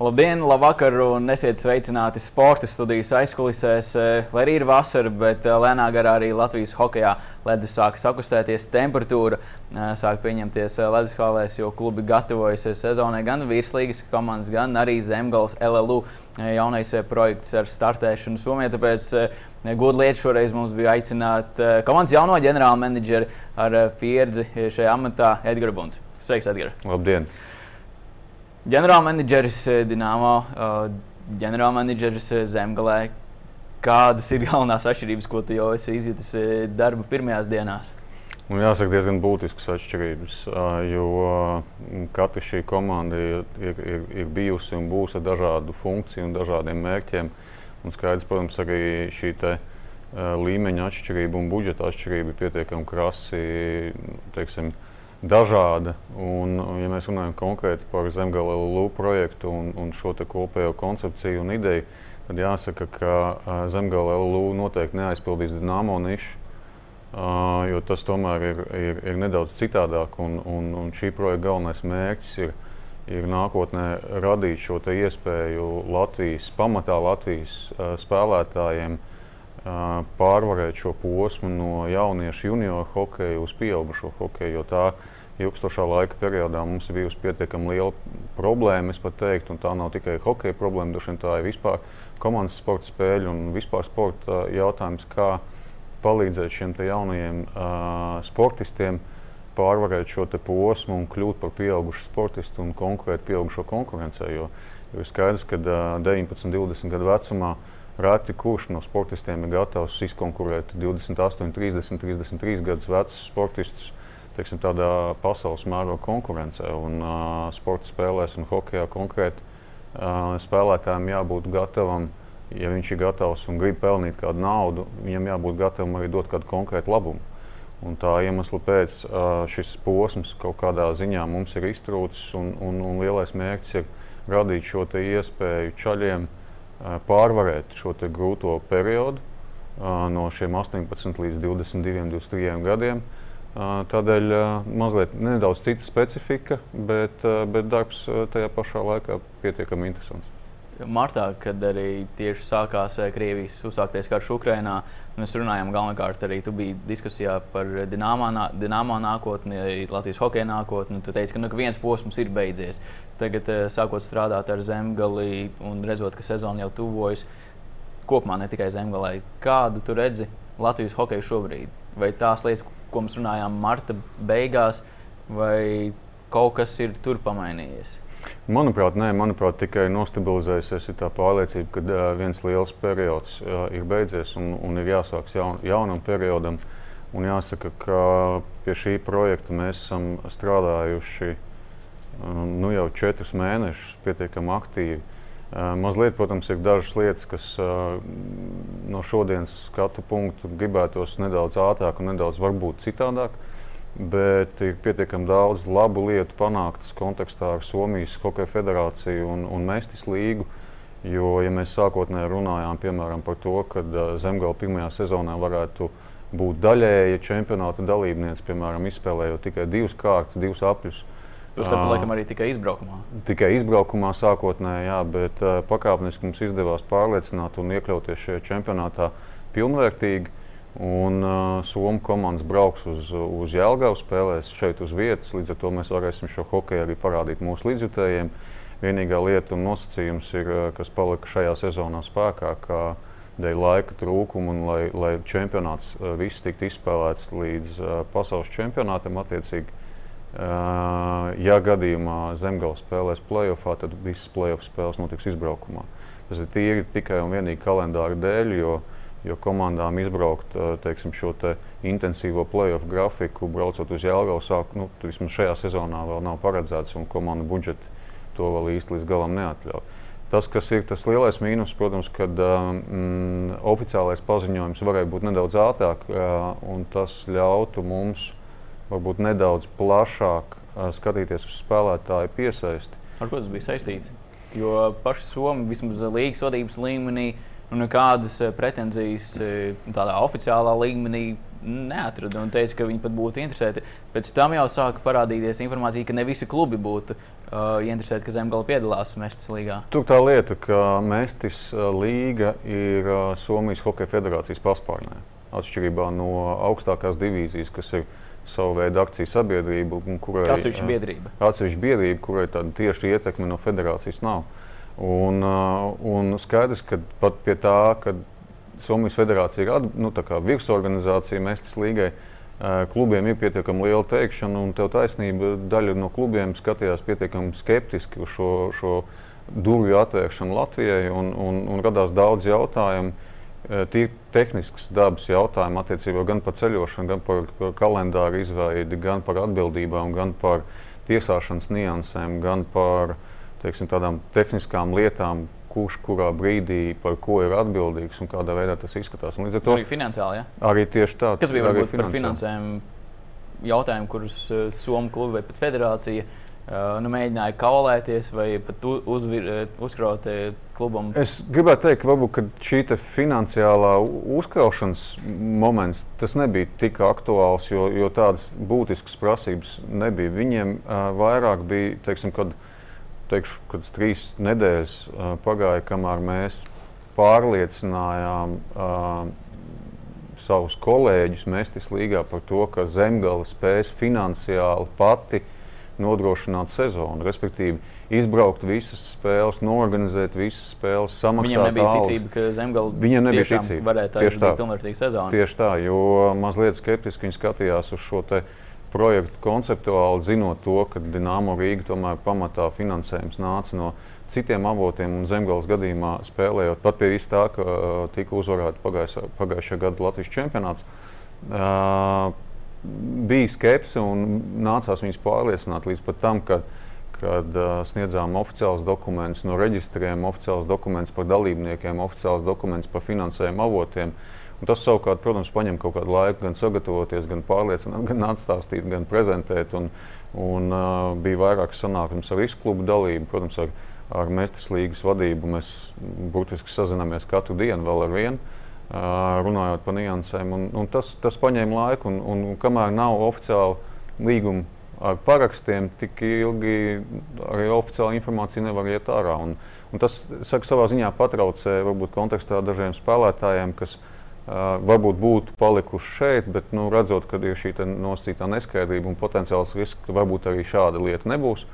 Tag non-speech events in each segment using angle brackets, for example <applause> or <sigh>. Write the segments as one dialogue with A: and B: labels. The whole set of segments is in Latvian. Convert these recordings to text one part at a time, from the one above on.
A: Labdien, labvakar un esiet sveicināti sporta studijas aizkulisēs. Eh, lai arī ir vasara, bet eh, lēnā garā arī Latvijas hokeja ledus sāk sakustēties, temperatūra eh, sāk pieņemties ledus halēs, jo klubi gatavojas sezonai gan virslīgas komandas, gan arī Zemgals LLU jaunais projekts ar startēšanu Somijā. Tāpēc godu lietu šoreiz mums bija aicināt komandas jauno ģenerāla menedžeri ar pieredzi šajā amatā Edgars Bunds. Sveiks, Edgars!
B: Labdien!
A: Ģenerālmenedžeris eh, Dienāmo, eh, ģenerālmenedžeris eh, Zemgalē. Kādas ir galvenās atšķirības, ko tu jau esi izjutis darba pirmajās dienās?
B: Nu, jāsaka, diezgan būtiskas atšķirības, jo katra šī komanda ir, ir, ir, bijusi un būs ar dažādu funkciju un dažādiem mērķiem. Un skaidrs, protams, arī šī te, līmeņa atšķirība un budžeta atšķirība ir pietiekami krasi. Teiksim, dažāda. Un, ja mēs runājam konkrēti par Zemgala LLU projektu un, un šo kopējo koncepciju un ideju, tad jāsaka, ka Zemgala LLU noteikti neaizpildīs dināmo nišu. Uh, jo tas tomēr ir, ir, ir nedaudz citādāk, un, un, un šī projekta galvenais mērķis ir, ir nākotnē radīt šo iespēju Latvijas, pamatā Latvijas uh, spēlētājiem uh, pārvarēt šo posmu no jauniešu junioru hokeja uz pieaugušo hokeju. Tā ilgstošā laika periodā mums ir bijusi pietiekami liela problēma. Es pat teiktu, un tā nav tikai hokeja problēma, droši vien tā ir vispār komandas sporta spēļu un vispār sporta jautājums, kā palīdzēt šiem jaunajiem uh, sportistiem pārvarēt šo posmu un kļūt par pieaugušu sportistu un konkurēt pieaugušo konkurencē. Jo, jo ir skaidrs, ka uh, 19, 20 gadu vecumā reti kurš no sportistiem ir gatavs izkonkurēt 28, 30, 33 gadus vecus sportistus teiksim, tādā pasaules mēroga konkurencē. Un, uh, sporta spēlēs un hokeja konkrēti uh, spēlētājiem jābūt gatavam, ja viņš ir gatavs un grib pelnīt kādu naudu, viņam jābūt gatavam arī dot kādu konkrētu labumu. Un tā iemesla pēc uh, šis posms kaut kādā ziņā mums ir iztrūcis, un, un, un lielais mērķis ir radīt šo iespēju ceļiem uh, pārvarēt šo grūto periodu uh, no šiem 18 līdz 22, 23 gadiem. Tādēļ mazliet nedaudz cita specifika, bet, bet darbs tajā pašā laikā pietiekami interesants.
A: Martā, kad arī tieši sākās Krievijas uzsāktais karš Ukrajinā, mēs runājām galvenokārt arī tu biji diskusijā par dināmā nākotni, Latvijas hokeja nākotni. Tu teici, ka, nu, ka viens posms ir beidzies. Tagad, sākot strādāt ar zemgali un redzot, ka sezona jau tuvojas, kopumā ne tikai zemgalē, kādu tu redzi Latvijas hokeju šobrīd? Vai tās lietas, ko mēs runājām marta beigās, vai kaut kas ir tur pamainījies?
B: Manuprāt, nē, manuprāt, tikai nostabilizējusies tā pārliecība, ka uh, viens liels periods uh, ir beidzies un, un ir jāsākas jaun, jaunam periodam. Un jāsaka, ka pie šī projekta mēs esam strādājuši uh, nu, jau četrus mēnešus pietiekami aktīvi. Uh, mazliet, protams, ir dažas lietas, kas no šodienas skatu punktu gribētos nedaudz ātrāk un nedaudz varbūt citādāk. Bet ir pietiekami daudz labu lietu panāktas kontekstā ar Somijas Hokeja federāciju un, un Mēstis līgu. Jo, ja mēs sākotnēji runājām piemēram, par to, ka Zemgala pirmajā sezonā varētu būt daļēja čempionāta dalībniece, piemēram, izspēlējot tikai divas kārtas, divus apļus, uh,
A: Tostarp, laikam, arī tikai izbraukumā.
B: Tikai izbraukumā sākotnēji, jā, bet uh, pakāpeniski mums izdevās pārliecināt un iekļauties šajā čempionātā pilnvērtīgi. Un uh, Somijas komandas brauks uz, uz Jēlgavu, spēlēs šeit uz vietas. Līdz ar to mēs varēsim šo hokeju arī parādīt mūsu līdzjutējiem. Vienīgā lieta un nosacījums, ir, kas palika šajā sezonā spēkā, ka dēļ laika trūkuma un lai, lai čempionāts uh, viss tiktu izspēlēts līdz uh, pasaules čempionātam, attiecīgi Ja gadījumā Zemgals spēlēs playoffā, tad visas playoff spēles notiks izbraukumā. Tas ir tīri tikai un vienīgi kalendāra dēļ, jo, jo komandām izbraukt teiksim, šo te intensīvo playoff grafiku, braucot uz Jēlgavu, sāk, nu, vismaz šajā sezonā vēl nav paredzēts, un komandu budžeti to vēl īsti līdz galam neatļauj. Tas, kas ir tas lielais mīnus, protams, kad mm, oficiālais paziņojums varēja būt nedaudz ātrāk, un tas ļautu mums varbūt nedaudz plašāk skatīties uz spēlētāju piesaisti.
A: Ar ko tas bija saistīts? Jo paši Somija vismaz līgas vadības līmenī nu, nekādas pretenzijas tādā oficiālā līmenī neatrada un teica, ka viņi pat būtu interesēti. Pēc tam jau sāka parādīties informācija, ka ne visi klubi būtu uh, interesēt, ka Zemgala piedalās Mestis līgā?
B: Tur tā lieta, ka Mestis līga ir Somijas Hokeja federācijas paspārnē. Atšķirībā no augstākās divīzijas, kas ir savu veidu akciju sabiedrība,
A: kurai atsevišķa biedrība.
B: Atsevišķa biedrība, kurai tāda tieši ietekme no federācijas nav. Un, un skaidrs, ka pat pie tā, ka Somijas federācija ir nu, virsorganizācija Mestis līgai, klubiem ir pietiekami liela teikšana, un tev taisnība daļa no klubiem skatījās pietiekami skeptiski uz šo, šo durvju atvēršanu Latvijai, un, un, un radās daudz jautājumu. Tīri tehnisks dabas jautājumi attiecībā gan par ceļošanu, gan par kalendāru izveidi, gan par atbildībām, gan par tiesāšanas niansēm, gan par teiksim, tādām tehniskām lietām, kurš kurā brīdī par ko ir atbildīgs un kādā veidā tas izskatās. Un
A: līdz ar to arī finansiāli. Ja?
B: Arī tieši tā.
A: Kas bija varbūt par finansēm jautājumi, kurus Somijas kluba vai pat federācija nu, mēģināja kaulēties vai pat uzvir, uzkraut klubam?
B: Es gribētu teikt, ka varbūt šī finansiālā uzkraušanas moments nebija tik aktuāls, jo, jo tādas būtiskas prasības nebija. Viņiem uh, vairāk bija, teiksim, kad teikšu, kad trīs nedēļas uh, pagāja, kamēr mēs pārliecinājām uh, savus kolēģus Mestis līgā par to, ka Zemgala spēs finansiāli pati nodrošināt sezonu. Respektīvi, izbraukt visas spēles, norganizēt visas spēles, samaksāt
A: Viņam nebija algas. ticība, ka Zemgala
B: Viņam nebija ticība.
A: varētu tieši tā, pilnvērtīga sezona.
B: Tieši tā, jo mazliet skeptiski viņi skatījās uz šo te projektu konceptuāli, zinot to, ka Dienāmo Rīga tomēr pamatā finansējums nāca no citiem avotiem un Zemgales gadījumā spēlējot pat pie vis tā, ka uh, tika uzvarēta pagājušā gada Latvijas čempionāts. Uh, bija skepse un nācās viņus pārliecināt līdz tam, ka, kad uh, sniedzām oficiālus dokumentus no reģistriem, oficiālus dokumentus par dalībniekiem, oficiālus dokumentus par finansējumu avotiem. Un tas savukārt, protams, prasa kaut kādu laiku, gan sagatavoties, gan pārliecināt, gan atstāstīt, gan prezentēt. Un, un, uh, bija vairākas sanāksmes ar izklubu dalību, protams, ar, ar Mēstis līgas vadību. Mēs burtiski sazināmies katru dienu vēl ar vienu. Runājot par niansēm, un, un tas, tas paņēma laiku, un, un, un kamēr nav oficiāli līguma ar parakstiem, tik ilgi arī oficiāla informācija nevar iet ārā. Un, un tas saka, savā ziņā patraucē varbūt kontekstā dažiem spēlētājiem, kas Uh, varbūt būtu palikuši šeit, bet nu, redzot, ka ir šī nosacītā neskaidrība un potenciāls risks, ka varbūt arī šāda lieta nebūs.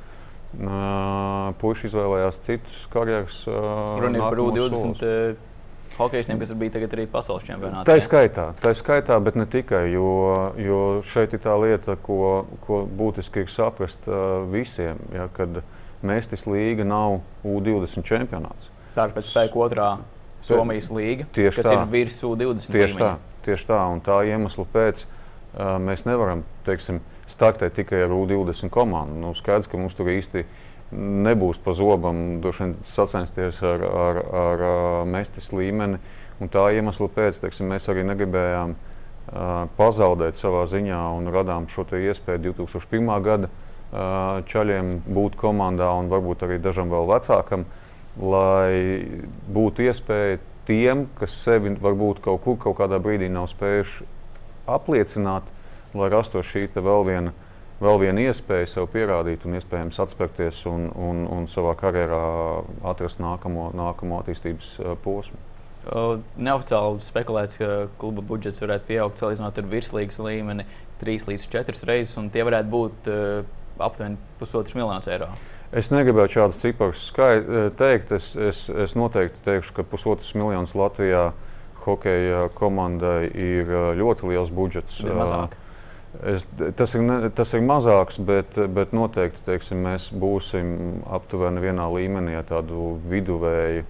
B: Uh, Puisši izvēlējās citus karjeras.
A: Uh, ir par U20 hokeistiem, kas bija tagad arī pasaules čempionātā.
B: Tā ir skaitā, tā ir skaitā, bet ne tikai. Jo, jo šeit ir tā lieta, ko, ko būtiski ir saprast uh, visiem, ja, kad Mēstis līga nav U20 čempionāts.
A: Tā ir pēc spēka otrā Somijas līga,
B: tieši
A: kas tā. ir virsū 20.
B: Tieši
A: līmeņa.
B: tā, tieši tā, un tā iemesla pēc uh, mēs nevaram teiksim, startēt tikai ar U20 komandu. Nu, skaidrs, ka mums tur īsti nebūs pa zobam sacensties ar, ar, ar, mestis līmeni. Un tā iemesla pēc teiksim, mēs arī negribējām uh, pazaudēt savā ziņā un radām šo iespēju 2001. gada uh, čaļiem būt komandā un varbūt arī dažam vēl vecākam. Uh, lai būtu iespēja tiem, kas sevi varbūt kaut kur, kaut kādā brīdī nav spējuši apliecināt, lai rastos šī vēl viena, vēl viena iespēja sev pierādīt un iespējams atspērties un, un, un savā karjerā atrast nākamo, nākamo attīstības posmu.
A: Neoficiāli spekulēts, ka kluba budžets varētu pieaugt salīdzinot ar virslīgas līmeni 3 līdz 4 reizes, un tie varētu būt uh, aptuveni pusotrs miljonus eiro.
B: Es negribētu šādus ciparus eh, teikt. Es, es, es noteikti teikšu, ka pusotras miljonus Latvijā hokeja komandai ir eh, ļoti liels budžets.
A: Ir mazāk.
B: Es, tas, ir, ne, tas ir mazāks, bet, bet noteikti teiksim, mēs būsim aptuveni vienā līmenī ar tādu viduvēju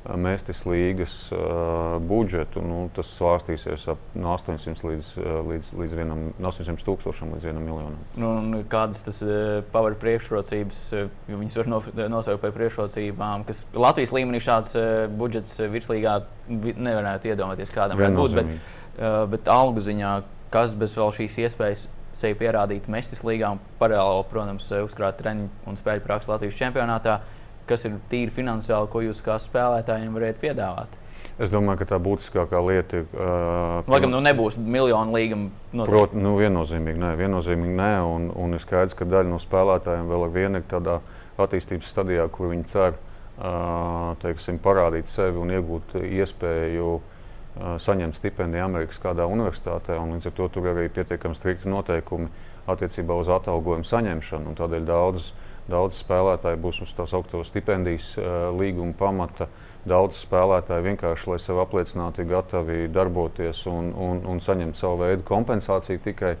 B: Mēstis līgas uh, budžetu. Nu, tas svārstīsies ap no 800 līdz, līdz, līdz vienam, 800 tūkstošiem līdz 1 miljonam.
A: Nu, kādas tas paver priekšrocības, uh, viņas var no, nosaukt par priekšrocībām, kas Latvijas līmenī šāds budžets virslīgā nevarētu iedomāties, kādam varētu būt. Bet, bet algu ziņā, kas bez vēl šīs iespējas sevi pierādīt Mēstis līgā un paralēli, protams, uzkrāt treniņu un spēļu praksi Latvijas čempionātā. Uh, kas ir tīri finansiāli, ko jūs kā spēlētājiem varētu piedāvāt?
B: Es domāju, ka tā būtiskākā lieta ir. Uh,
A: Lai gan nu, nebūs miljonu līguma.
B: Protams, nu, viennozīmīgi nē, viennozīmīgi nē un, un ir skaidrs, ka daļa no spēlētājiem vēl ar vienu ir tādā attīstības stadijā, kur viņi cer teiksim, parādīt sevi un iegūt iespēju saņemt stipendiju Amerikas kādā universitātē. Līdz ar to tur arī pietiekami strikti noteikumi attiecībā uz atalgojumu saņemšanu. Tādēļ daudz, daudz spēlētāji būs uz tās augsto stipendijas līguma pamata. Daudz spēlētāji vienkārši, lai sevi apliecinātu, ir gatavi darboties un, un, un saņemt savu veidu kompensāciju tikai.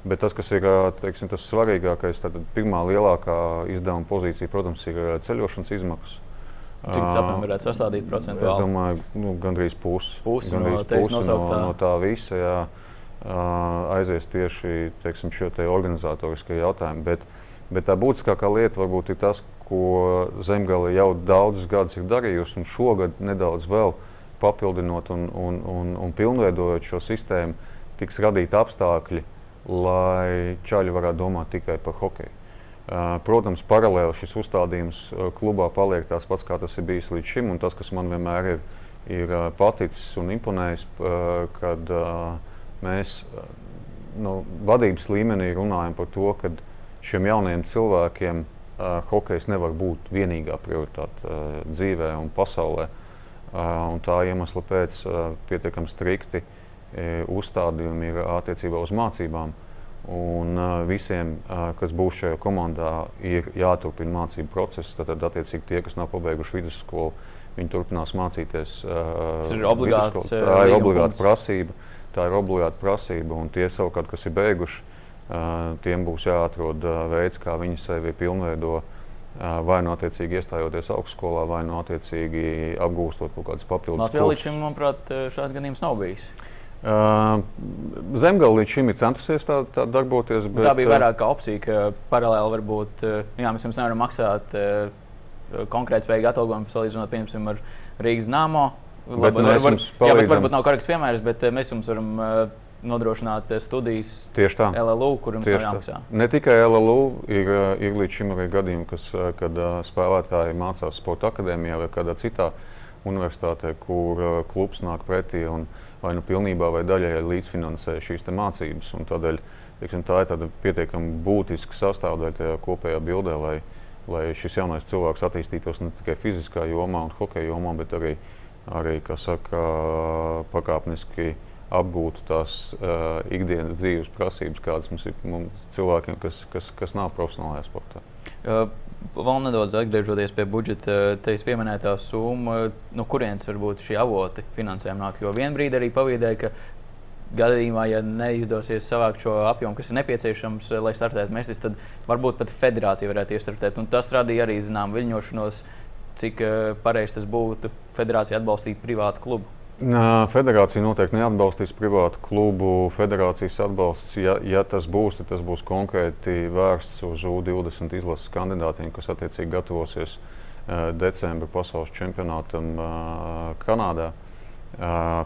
B: Bet tas, kas ir teiksim, tas svarīgākais, tad pirmā lielākā izdevuma pozīcija, protams, ir ceļošanas izmaksas.
A: Cik tas apmēram varētu sastādīt procentu?
B: Es domāju, nu, gandrīz pusi.
A: Pusi
B: gandrīz
A: no, pusi
B: no, no tā visa jā, aizies tieši teiksim, šo te organizatorisko jautājumu. Bet, bet tā būtiskākā lieta varbūt ir tas, ko Zemgale jau daudzus gadus ir darījusi, un šogad nedaudz vēl papildinot un, un, un, un pilnveidojot šo sistēmu, tiks radīti apstākļi, lai čaļi varētu domāt tikai par hokeju. Protams, paralēli šis uzstādījums klubā paliek tāds pats, kā tas ir bijis līdz šim. Tas, kas man vienmēr ir, ir paticis un imponējis, kad mēs nu, vadības līmenī runājam par to, ka šiem jaunajiem cilvēkiem hokejs nevar būt vienīgā prioritāte dzīvē un pasaulē. Un tā iemesla pēc pietiekami strikti uzstādījumi ir attiecībā uz mācībām. Un uh, visiem, uh, kas būs šajā komandā, ir jāturpina mācību process. Tad, attiecīgi, tie, kas nav pabeiguši vidusskolu, viņi turpinās mācīties.
A: Uh, Tas ir obligāts.
B: Tā ir obligāta prasība. Tā ir obligāta prasība. Un tie savukārt, kas ir beiguši, uh, tiem būs jāatrod uh, veids, kā viņi sevi pilnveido. Uh, vai nu attiecīgi iestājoties augstskolā, vai nu attiecīgi apgūstot kaut kādas papildus
A: lietas. Latvijā līdz šim, manuprāt, šāds gadījums nav bijis.
B: Uh, Zemgale līdz šim ir centusies tā, tā darboties.
A: Bet, tā bija vairāk kā opcija, ka paralēli varbūt jā, mēs jums nevaram maksāt uh, konkrēti spējīgu atalgojumu, salīdzinot piemēram ar Rīgas nāmo.
B: Labi, var, var,
A: jā, bet varbūt nav korekts piemērs, bet mēs jums varam uh, nodrošināt studijas
B: Tieši tā.
A: LLU, kur jums ir jāmaksā.
B: Ne tikai LLU, ir, ir līdz šim arī gadījumi, kas, kad uh, spēlētāji mācās sporta akadēmijā vai kādā citā universitātē, kur uh, klubs nāk pretī. Un, uh, vai nu pilnībā vai daļai līdzfinansē šīs mācības. Tādēļ teiksim, tā ir pietiekami būtiska sastāvdaļa tajā kopējā bildē, lai, lai šis jaunais cilvēks attīstītos ne tikai fiziskā jomā un hokeja jomā, bet arī, arī saka, pakāpeniski apgūtu tās uh, ikdienas dzīves prasības, kādas mums ir mums cilvēkiem, kas, kas, kas nav profesionālajā sportā.
A: Uh, Vēl nedaudz atgriežoties pie budžeta, tevis pieminētā summa, no kurienes varbūt šī avoti finansējuma nāk. Jo vienā brīdī arī pavīdēja, ka gadījumā, ja neizdosies savākt šo apjomu, kas ir nepieciešams, lai startētu mestis, tad varbūt pat federācija varētu iestartēt. Un tas radīja arī zināmu viļņošanos, cik pareizi tas būtu federācija atbalstīt privātu klubu.
B: Federācija noteikti neatbalstīs privātu klubu. Federācijas atbalsts, ja, ja tas būs, tad tas būs konkrēti vērsts uz U20 izlases kandidātiem, kas attiecīgi gatavosies decembra pasaules čempionātam Kanādā.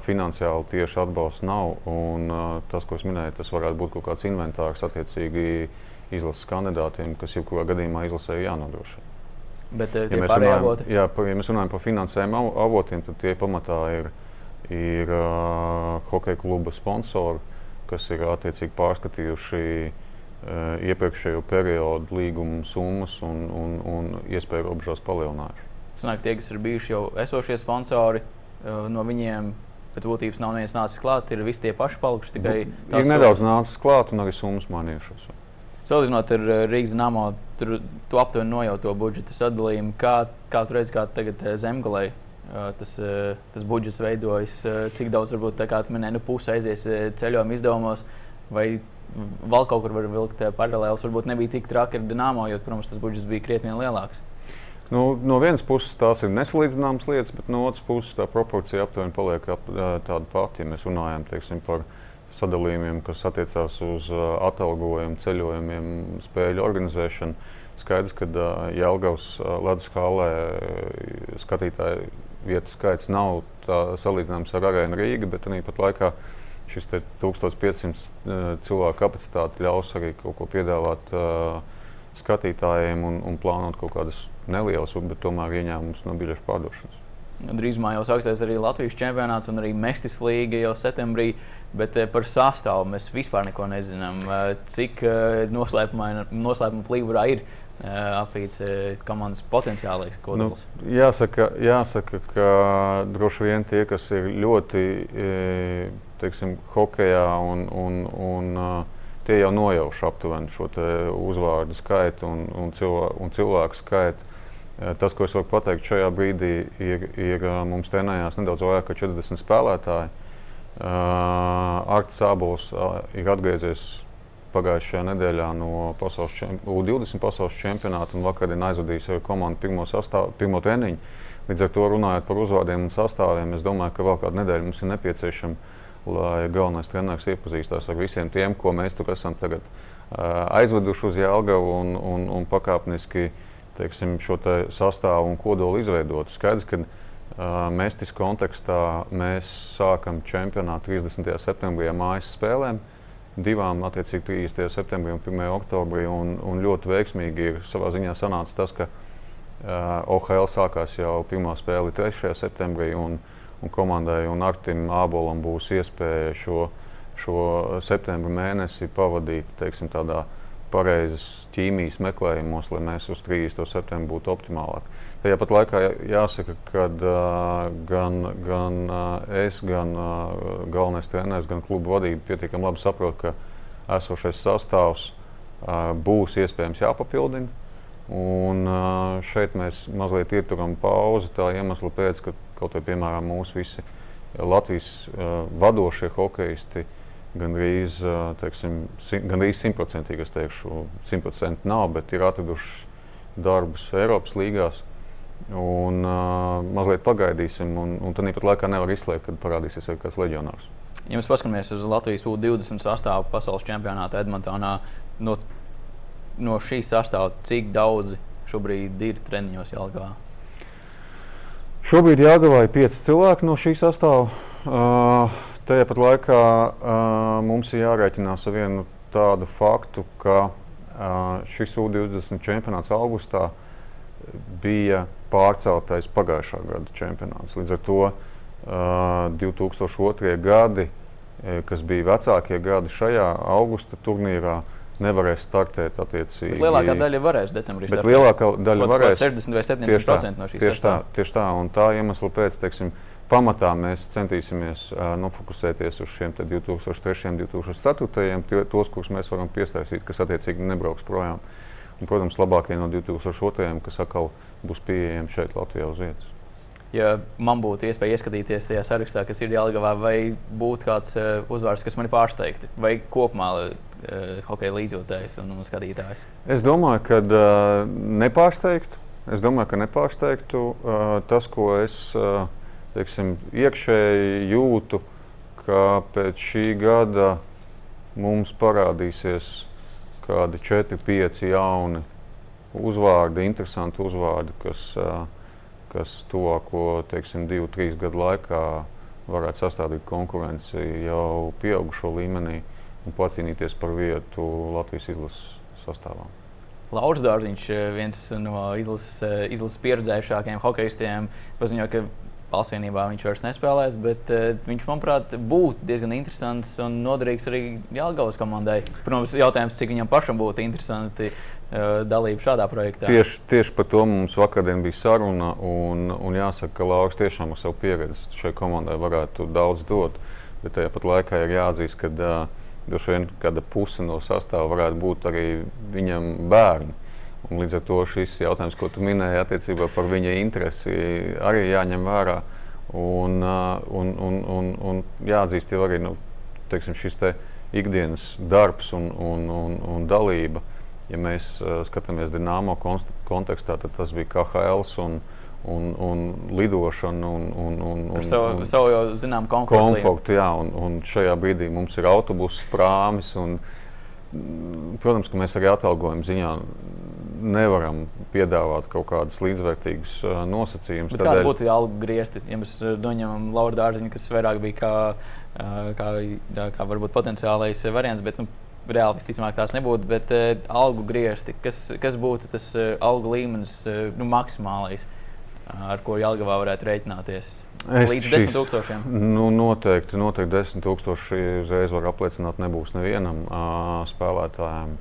B: Finansiāli tieši atbalsts nav. Un, tas, ko es minēju, tas varētu būt kaut kāds inventārs attiecīgi izlases kandidātiem, kas jebkurā gadījumā izlasē jānodrošina.
A: Bet, ja, mēs runājam,
B: jā, ja mēs runājam par finansējuma avotiem, tad tie pamatā ir ir uh, hokeja kluba sponsori, kas ir attiecīgi pārskatījuši uh, iepriekšējo periodu līgumu summas un, un, un iespēju robežās palielinājuši.
A: Sanāk, tie, kas ir bijuši jau esošie sponsori, uh, no viņiem pēc būtības nav neviens nācis klāt, ir visi tie paši palikuši. Tikai
B: ir nedaudz nācis klāt un arī summas mainījušās.
A: Salīdzinot ar Rīgas namo, tur tu aptuveni nojauto budžeta sadalījumu. Kā, kā tu redzi, kā tagad zemgalē tas, tas budžets veidojas, cik daudz varbūt tā kā minēja, nu, puse aizies ceļojuma izdevumos, vai vēl kaut kur var vilkt paralēlus. Varbūt nebija tik traki ar Dienāmo, jo, protams, tas budžets bija krietni lielāks.
B: Nu, no vienas puses tās ir nesalīdzināmas lietas, bet no otras puses tā proporcija aptuveni paliek ap, tāda pati. Ja mēs runājam teiksim, par sadalījumiem, kas attiecās uz atalgojumu, ceļojumiem, spēļu organizēšanu. Skaidrs, ka Jālgavas uh, ledus hālē skatītāji vietu skaits nav salīdzināms ar Arēnu Rīgu, bet tāpat laikā šis 1500 uh, cilvēku kapacitāte ļaus arī kaut ko piedāvāt uh, skatītājiem un, un plānot kaut kādas nelielas, bet tomēr ieņēmumus no biļešu pārdošanas.
A: Drīzumā jau sāksies arī Latvijas čempionāts un arī Mestis līga jau septembrī. Bet par sastāvu mēs vispār neko nezinām. Cik noslēpuma plīvurā ir apvīts komandas potenciālais kodols?
B: Nu, jāsaka, jāsaka, ka droši vien tie, kas ir ļoti teiksim, hokeja un, un, un tie jau nojauš aptuveni šo uzvārdu skaitu un, un, cilvē, un cilvēku skaitu. Tas, ko es varu pateikt šajā brīdī, ir, ir mums trenējās nedaudz vairāk kā 40 spēlētāji. Uh, Arts Sābols uh, ir atgriezies pagājušajā nedēļā no pasaules čem, U20 pasaules čempionāta un vakar ir aizvadījis ar komandu pirmo, sastāv, pirmo treniņu. Līdz ar to runājot par uzvārdiem un sastāviem, es domāju, ka vēl kādu nedēļu mums ir nepieciešama lai galvenais treneris iepazīstās ar visiem tiem, ko mēs tur esam tagad, uh, aizveduši uz Jālgavu un, un, un pakāpeniski teiksim, šo te sastāvu un kodolu izveidot. Skaidrs, ka uh, Mestis kontekstā mēs sākam čempionātu 30. septembrī mājas spēlēm. Divām, attiecīgi, 30. septembrī un 1. oktobrī. Un, un ļoti veiksmīgi ir savā ziņā sanācis tas, ka uh, OHL sākās jau pirmā spēle 3. septembrī. Un, un komandai un Artim Ābolam būs iespēja šo, šo septembra mēnesi pavadīt teiksim, tādā pareizas ķīmijas meklējumos, lai mēs uz 30. septembru būtu optimālāk. Tajā pat laikā jāsaka, ka uh, gan, gan uh, es, gan uh, galvenais treneris, gan kluba vadība pietiekami labi saprot, ka esošais sastāvs uh, būs iespējams jāpapildina. Un šeit mēs mazliet ieturam pauzi tā iemesla pēc, ka kaut vai piemēram mūsu visi Latvijas vadošie hokeisti gandrīz, teiksim, gandrīz simtprocentīgi, es teikšu, simtprocentīgi nav, bet ir atraduši darbus Eiropas līgās. Un uh, mazliet pagaidīsim, un, un tad pat laikā nevar izslēgt, kad parādīsies arī kāds leģionārs.
A: Ja mēs paskatāmies uz Latvijas U-20 sastāvu pasaules čempionātā Edmontonā, no no šīs sastāvā, cik daudzi šobrīd ir treniņos Jālgavā?
B: Šobrīd Jāgavā ir pieci cilvēki no šī sastāvā. Uh, tajā pat laikā uh, mums ir jārēķinās ar vienu tādu faktu, ka uh, šis U20 čempionāts augustā bija pārceltais pagājušā gada čempionāts. Līdz ar to uh, 2002. gadi, kas bija vecākie gadi šajā augusta turnīrā, uh, nevarēs startēt attiecīgi.
A: Bet lielākā daļa varēs decembrī.
B: Startēt. lielākā daļa
A: varēs 60 vai 70% no šīs
B: tieši tā, tieši tā, un tā iemesla pēc, teiksim, pamatā mēs centīsimies uh, nofokusēties uz šiem 2003. un 2004. tos, kurus mēs varam piesaistīt, kas attiecīgi nebrauks projām. Un, protams, labākie no 2002. kas atkal būs pieejami šeit Latvijā uz vietas
A: ja man būtu iespēja ieskatīties tajā sarakstā, kas ir Jālgavā, vai būtu kāds uh, uzvārds, kas mani pārsteigtu, vai kopumā uh, hokeja līdzjūtējs un, un skatītājs?
B: Es domāju, ka uh, nepārsteigtu. Es domāju, ka nepārsteigtu uh, tas, ko es uh, teiksim, iekšēji jūtu, ka pēc šī gada mums parādīsies kādi 4, 5 jauni uzvārdi, interesanti uzvārdi, kas kas tuvāko teiksim, divu, trīs gadu laikā varētu sastādīt konkurenci jau pieaugušo līmenī un pacīnīties par vietu Latvijas izlases sastāvā.
A: Lauris Dārziņš, viens no izlases, izlases pieredzējušākajiem hokeistiem, paziņoja, ka Valstsvienībā viņš vairs nespēlēs, bet uh, viņš, manuprāt, būtu diezgan interesants un noderīgs arī Jālgavas komandai. Protams, jautājums, cik viņam pašam būtu interesanti uh, dalība šādā projektā.
B: Tieši, tieši par to mums vakardien bija saruna. Un, un jāsaka, ka Lauris tiešām ar savu pieredzi šai komandai varētu daudz dot. Bet tajā pat laikā ir jāatzīst, ka uh, droši vien kāda puse no sastāvā varētu būt arī viņam bērni. Un līdz ar to šis jautājums, ko tu minēji attiecībā par viņa interesi, arī jāņem vērā. Un, un, un, un, un jāatzīst jau arī nu, teiksim, šis te ikdienas darbs un, un, un, un dalība. Ja mēs skatāmies Dienāmo kontekstā, tad tas bija KHL un, un, un lidošana. Un, un, un,
A: un, savu, un, savu jau zinām komfortu.
B: komfortu jā, un, un šajā brīdī mums ir autobuss, prāmis. Un, protams, ka mēs arī atalgojuma ziņā nevaram piedāvāt kaut kādus līdzvērtīgus nosacījumus.
A: Tādēļ... Kāda būtu algu griezti, ja mēs noņemam Lauru Dārziņu, kas vairāk bija kā, kā, kā varbūt potenciālais variants, bet nu, reāli visticamāk tās nebūtu, bet algu griezti, kas, kas būtu tas algu līmenis nu, maksimālais? ar ko Jālgavā varētu rēķināties? Es Līdz desmit tūkstošiem.
B: Nu, noteikti, noteikti desmit tūkstoši uzreiz var apliecināt, nebūs nevienam uh, spēlētājam.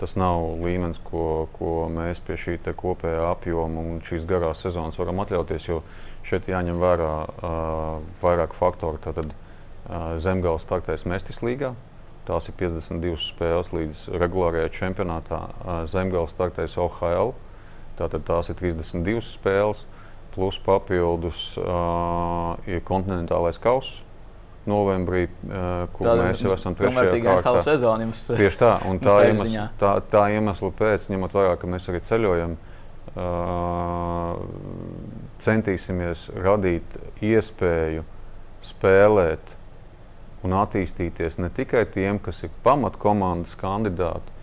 B: Tas nav līmenis, ko, ko mēs pie šī kopējā apjoma un šīs garās sezonas varam atļauties. Jo šeit jāņem vērā uh, vairāk faktoru. Tātad uh, Zemgājas startēs Mestis līgā. Tās ir 52 spēles līdz regulārajai čempionātā. Uh, Zemgājas startēs OHL. Tātad tās ir 32 spēles. Uh, plus papildus uh, ir kontinentālais kauss. Novembrī, uh, kur Tāda mēs jau esam trešajā kārtā.
A: Sezonu jums, <laughs>
B: Tieši tā, un tā, iemesla, tā, tā iemesla pēc, ņemot vērā, ka mēs arī ceļojam, uh, centīsimies radīt iespēju spēlēt un attīstīties ne tikai tiem, kas ir pamatkomandas kandidāti,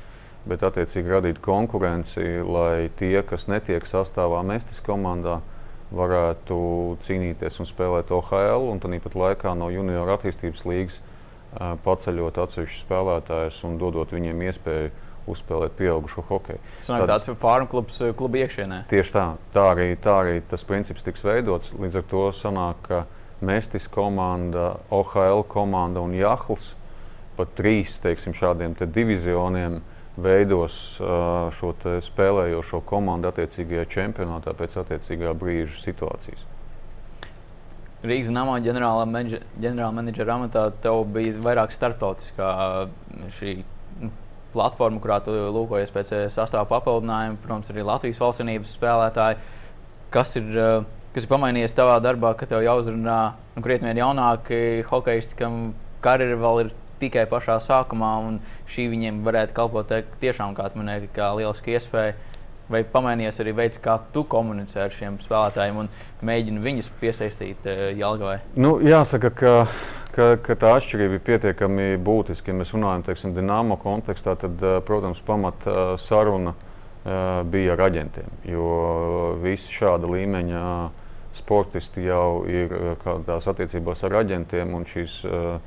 B: bet attiecīgi radīt konkurenci, lai tie, kas netiek sastāvā mestis komandā, uh, varētu cīnīties un spēlēt OHL, un tāpat laikā no junior attīstības līnijas paceļot atsevišķus spēlētājus un dodot viņiem iespēju uzspēlēt pieaugušo hokeju.
A: Tas ir tāds farmu klubs kluba iekšienē.
B: Tieši tā, tā arī, tā arī tas princips tiks veidots. Līdz ar to sanāk, ka Mestis komanda, OHL komanda un Jahls pat trīs teiksim, šādiem divizioniem uh, veidos šo spēlējošo komandu attiecīgajā čempionātā pēc attiecīgā brīža situācijas.
A: Rīgas namā ģenerālā menedžera amatā tev bija vairāk starptautiskā šī nu, platforma, kurā tu lūkojies pēc sastāvā papildinājuma, protams, arī Latvijas valstsvienības spēlētāji. Kas ir, kas ir pamainījies tavā darbā, ka tev jāuzrunā nu, krietni jaunāki hokeisti, kam karjera vēl ir tikai pašā sākumā, un šī viņiem varētu kalpot tiešām, kā minēja, kā lieliski iespēja. Vai pamainījies arī veids, kā tu komunicē ar šiem spēlētājiem un mēģini viņus piesaistīt uh, Jālgavai?
B: Nu, jāsaka, ka, ka, ka tā atšķirība ir pietiekami būtiska. Ja mēs runājam par dīnāmo kontekstā, tad, uh, protams, pamat uh, saruna bija ar aģentiem. Jo visi šāda līmeņa sportisti jau ir kādās attiecībās ar aģentiem, un šīs uh,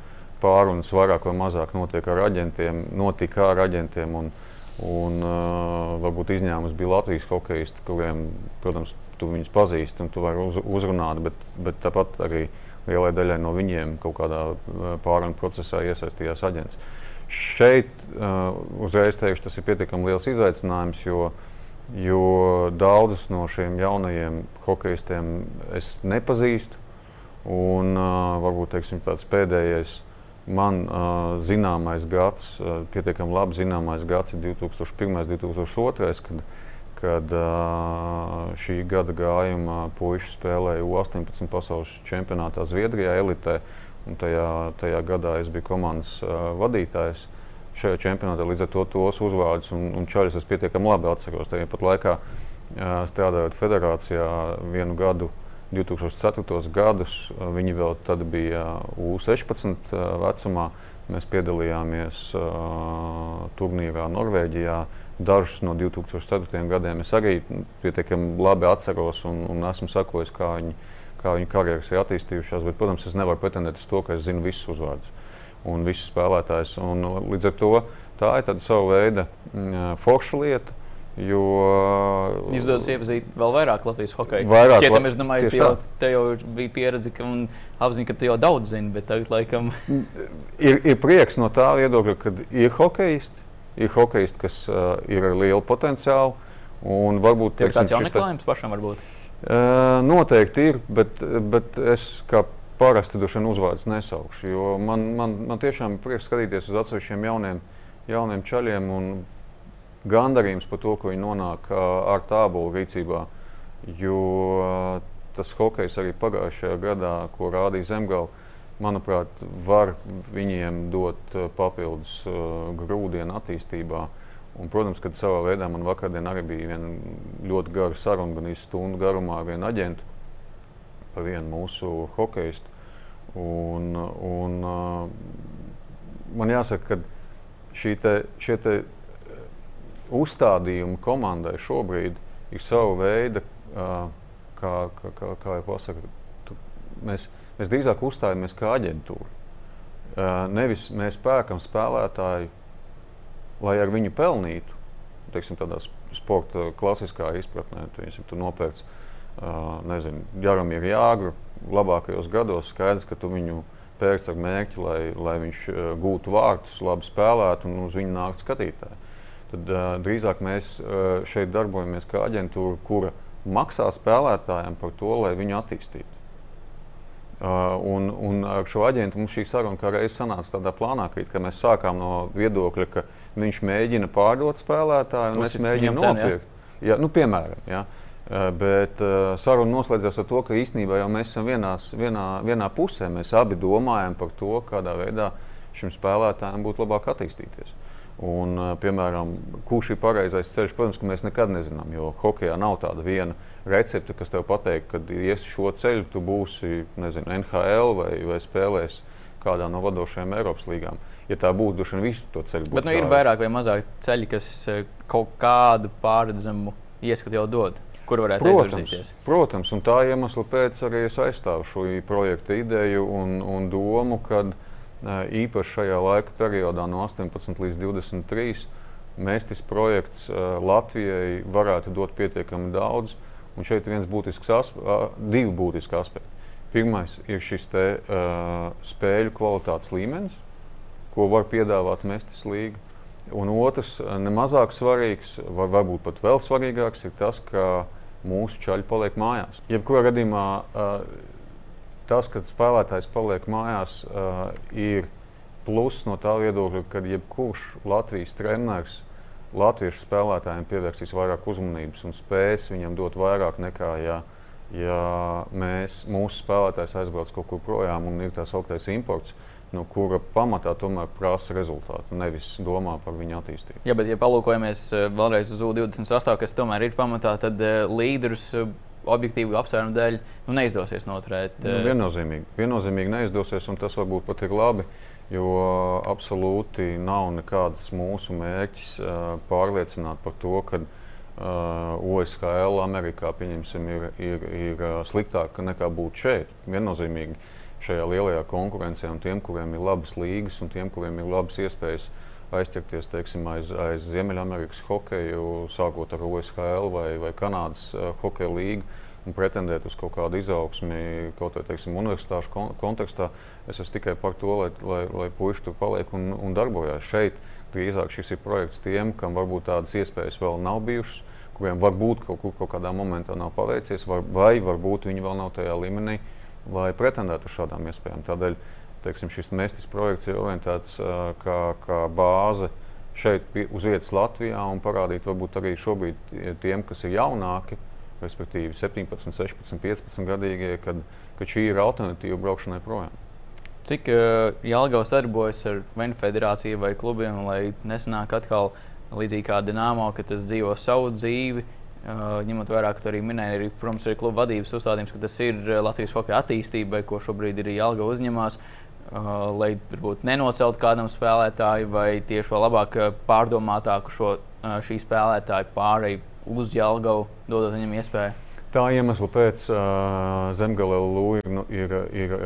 B: pārunas vairāk vai mazāk notiek ar aģentiem, notika ar aģentiem. Un, un, uh, varbūt izņēmums bija Latvijas hokeisti, kuriem, protams, tu viņus pazīsti un tu vari uz, uzrunāt, bet, bet tāpat arī lielai daļai no viņiem kaut kādā pārunu procesā iesaistījās aģents. Šeit uh, uzreiz teikšu, tas ir pietiekami liels izaicinājums, jo, jo daudzus no šiem jaunajiem hokeistiem es nepazīstu. Un uh, varbūt teiksim, tāds pēdējais Man uh, zināmais gads, uh, pietiekami labi zināmais gads ir 2001. un 2002. kad, kad uh, šī gada gājumā puikas spēlēja U-18 pasaules čempionātā Zviedrijā, elitē. Tajā, tajā gadā es biju komandas uh, vadītājs šajā čempionātā. Līdz ar to tos uzvārdus un, un čaļus es pietiekami labi atceros. Tajā pat laikā uh, strādājot federācijā vienu gadu 2004. gadus. Viņi vēl bija U16 vecumā. Mēs piedalījāmies uh, turnīrā Norvēģijā. Dažus no 2004. gadiem es arī pietiekami labi atceros un, un esmu sakojis, kā viņi, kā viņu karjeras ir attīstījušās. Bet, protams, es nevaru pretendēt uz to, ka es zinu visus uzvārdus un visus spēlētājus. Un, līdz ar to tā ir tāda sava veida forša lieta. Jo
A: izdodas iepazīt vēl vairāk Latvijas hokeja.
B: Vairāk,
A: Šķietam, es domāju, ka jau, te jau bija pieredze ka, un apziņa, ka tu jau daudz zini, bet tagad laikam.
B: ir, ir prieks no tā viedokļa, ka ir hokeisti, ir hokeisti, kas uh, ir ar lielu potenciālu. Un varbūt
A: tas ir tāds jaunieklājums pašam varbūt.
B: Uh, noteikti ir, bet, bet es kā parasti droši vien uzvārds nesaukšu, jo man, man, man tiešām ir prieks skatīties uz atsevišķiem jauniem, jauniem čaļiem un gandarījums par to, ka viņi nonāk ar tābolu rīcībā. Jo tas hokejs arī pagājušajā gadā, ko rādīja Zemgala, manuprāt, var viņiem dot papildus grūdienu attīstībā. Un, protams, ka savā veidā man vakardien arī bija ļoti gara saruna, gan stundu garumā ar vienu aģentu par vienu mūsu hokeistu. Un, un, man jāsaka, ka šī te, šie te uzstādījumi komandai šobrīd ir sava veida, kā, kā, kā, kā jau pasaka, tu, mēs, mēs drīzāk uzstājamies kā aģentūra. Nevis mēs pērkam spēlētāju, lai ar viņu pelnītu. Teiksim, tādā sporta klasiskā izpratnē, tu, ja tu nopērci nezinu, Jaromīru Jāgru labākajos gados, skaidrs, ka tu viņu pērc ar mērķi, lai, lai viņš gūtu vārtus, labi spēlētu un uz viņu nāktu skatītāji. Tad uh, drīzāk mēs uh, šeit darbojamies kā aģentūra, kura maksā spēlētājiem par to, lai viņu attīstītu. Uh, un, un ar šo aģentu mums šī saruna kā reiz sanāca tādā plānā, ka mēs sākām no viedokļa, ka viņš mēģina pārdot spēlētāju, un es mēģinu nopirkt. Ja, nu, piemēram, ja. Bet uh, saruna noslēdzās ar to, ka īstenībā jau mēs esam vienās, vienā, vienā pusē. Mēs abi domājam par to, kādā veidā šim spēlētājam būtu labāk attīstīties. Un, uh, piemēram, kurš ir pareizais ceļš, protams, mēs nekad nezinām, jo hokeja nav tāda viena recepte, kas tev pateiks, ka, iesi šo ceļu, tu būsi nezinu, NHL vai, vai spēlēsi kādā no vadošajām Eiropas līgām. Ja tā būtu, droši vien visu to ceļu būtu.
A: Bet nu, ir vairāk vai mazāk ceļi, kas kaut kādu pārredzamu ieskatu jau dod kur varētu izvirzīties.
B: Protams, un tā iemesla pēc arī es aizstāvu šo projekta ideju un, un domu, ka īpaši šajā laika periodā, no 18 līdz 23, Mēstis projekts Latvijai varētu dot pietiekami daudz. Un šeit ir viens būtisks divi būtiski aspekti. Pirmais ir šis te, uh, spēļu kvalitātes līmenis, ko var piedāvāt Mēstis līga. Un otrs, nemazāk svarīgs, vai varbūt pat vēl svarīgāks, ir tas, ka uh, mūsu čaļi paliek mājās. Jebkurā gadījumā tas, ka spēlētājs paliek mājās, ir pluss no tā viedokļa, ka jebkurš Latvijas treneris latviešu spēlētājiem pievērsīs vairāk uzmanības un spēs viņam dot vairāk nekā, ja, ja mēs, mūsu spēlētājs aizbrauc kaut kur projām un ir tā sauktais imports no kura pamatā tomēr prasa rezultātu, nevis domā par viņu attīstību.
A: Jā, bet, ja palūkojamies vēlreiz uz U28, kas tomēr ir pamatā, tad līderus objektīvu apsvērumu dēļ nu, neizdosies noturēt.
B: Nu, viennozīmīgi, viennozīmīgi neizdosies, un tas varbūt pat ir labi. Jo absolūti nav nekāds mūsu mērķis pārliecināt par to, ka uh, OSHL Amerikā ir, ir, ir sliktāk nekā būt šeit. Viennozīmīgi šajā lielajā konkurencē, un tiem, kuriem ir labas līgas, un tiem, kuriem ir labas iespējas aizķerties teiksim, aiz, aiz Ziemeļamerikas hokeju, sākot ar OSHL vai, vai Kanādas uh, hokeja līgu. Un pretendēt uz kaut kādu izaugsmi, kaut kādā universitāšu kon kontekstā. Es esmu tikai par to, lai, lai, lai puiši tur paliek un, un darbojas. Šeit drīzāk šis ir projekts tiem, kam varbūt tādas iespējas vēl nav bijušas, kuriem varbūt kaut kur kaut kādā momentā nav paveicies, vai, vai varbūt viņi vēl nav tajā līmenī, uh, lai pretendētu uz šādām iespējām. Tādēļ teiksim, šis mēstis projekts ir orientēts kā, kā bāze šeit uz vietas Latvijā un parādīt varbūt arī šobrīd tiem, kas ir jaunāki, respektīvi 17, 16, 15 gadīgie, kad, kad šī ir alternatīva braukšanai projām.
A: Cik uh, Jālgavs darbojas ar Vēnu federāciju vai klubiem, lai nesanāk atkal līdzīgi kā Dienāmo, ka tas dzīvo savu dzīvi, Uh, ņemot vērā, ka arī minēja, arī, protams, arī kluba vadības uzstādījums, ka tas ir Latvijas hokeja attīstībai, ko šobrīd ir Jālga uzņemās. Uh, lai varbūt nenoceltu kādam spēlētājam, vai tieši labāk pārdomātāku šo šī spēlētāju pārēju uz Jālgavu, dodot viņam iespēju.
B: Tā iemesla pēc uh, Zemgale Lūija nu, ir, ir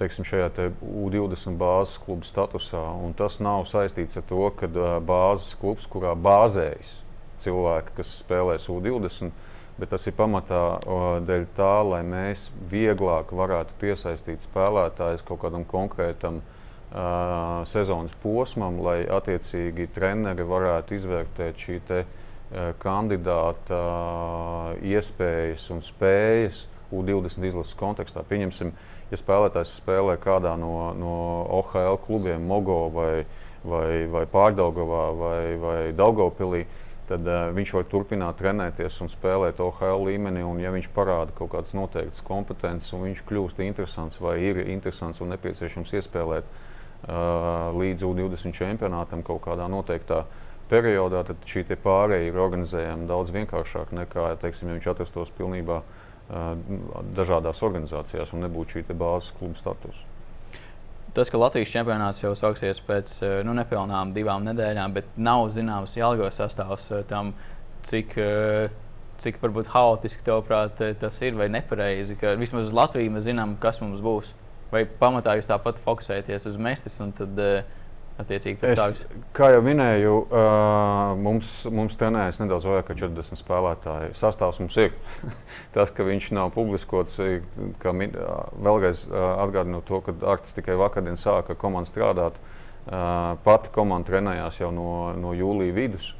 B: teiksim, šajā te U20 bāzes kluba statusā. Tas nav saistīts ar to, ka uh, bāzes klubs, kurā bāzējas cilvēki, kas spēlēs U20, bet tas ir pamatā dēļ tā, lai mēs vieglāk varētu piesaistīt spēlētājus kaut kādam konkrētam uh, sezonas posmam, lai attiecīgi treneri varētu izvērtēt šī te, uh, kandidāta uh, iespējas un spējas U20 izlases kontekstā. Pieņemsim, ja spēlētājs spēlē kādā no, no OHL klubiem, Mogo vai, vai, vai Pārdaugavā vai, vai Daugopilī, uh, tad uh, viņš var turpināt trenēties un spēlēt OHL līmenī. Un, ja viņš parāda kaut kādas noteiktas kompetences, un viņš kļūst interesants vai ir interesants un nepieciešams iespēlēt uh, līdz U20 čempionātam kaut kādā noteiktā periodā, tad šī pārējai ir organizējama daudz vienkāršāk nekā, teiksim, ja viņš atrastos pilnībā uh, dažādās organizācijās un nebūtu šī bāzes kluba status.
A: Tas, ka Latvijas čempionāts jau sāksies pēc eh, nu, nepilnām divām nedēļām, bet nav zināms Jālgos sastāvs eh, tam, cik, eh, cik varbūt haotiski tavuprāt tas ir vai nepareizi. Ka vismaz uz Latviju mēs zinām, kas mums būs. Vai pamatā jūs tāpat fokusēties uz mestis un tad attiecīgi pastāvis?
B: Kā jau minēju, uh, mums, mums trenējas nedaudz vairāk kā 40 spēlētāji. Sastāvs mums ir. <laughs> Tas, ka viņš nav publiskots, ka vēlreiz uh, atgādinu to, ka Arts tikai vakardien sāka komandu strādāt. Uh, pati komanda trenējās jau no, no jūlija vidus.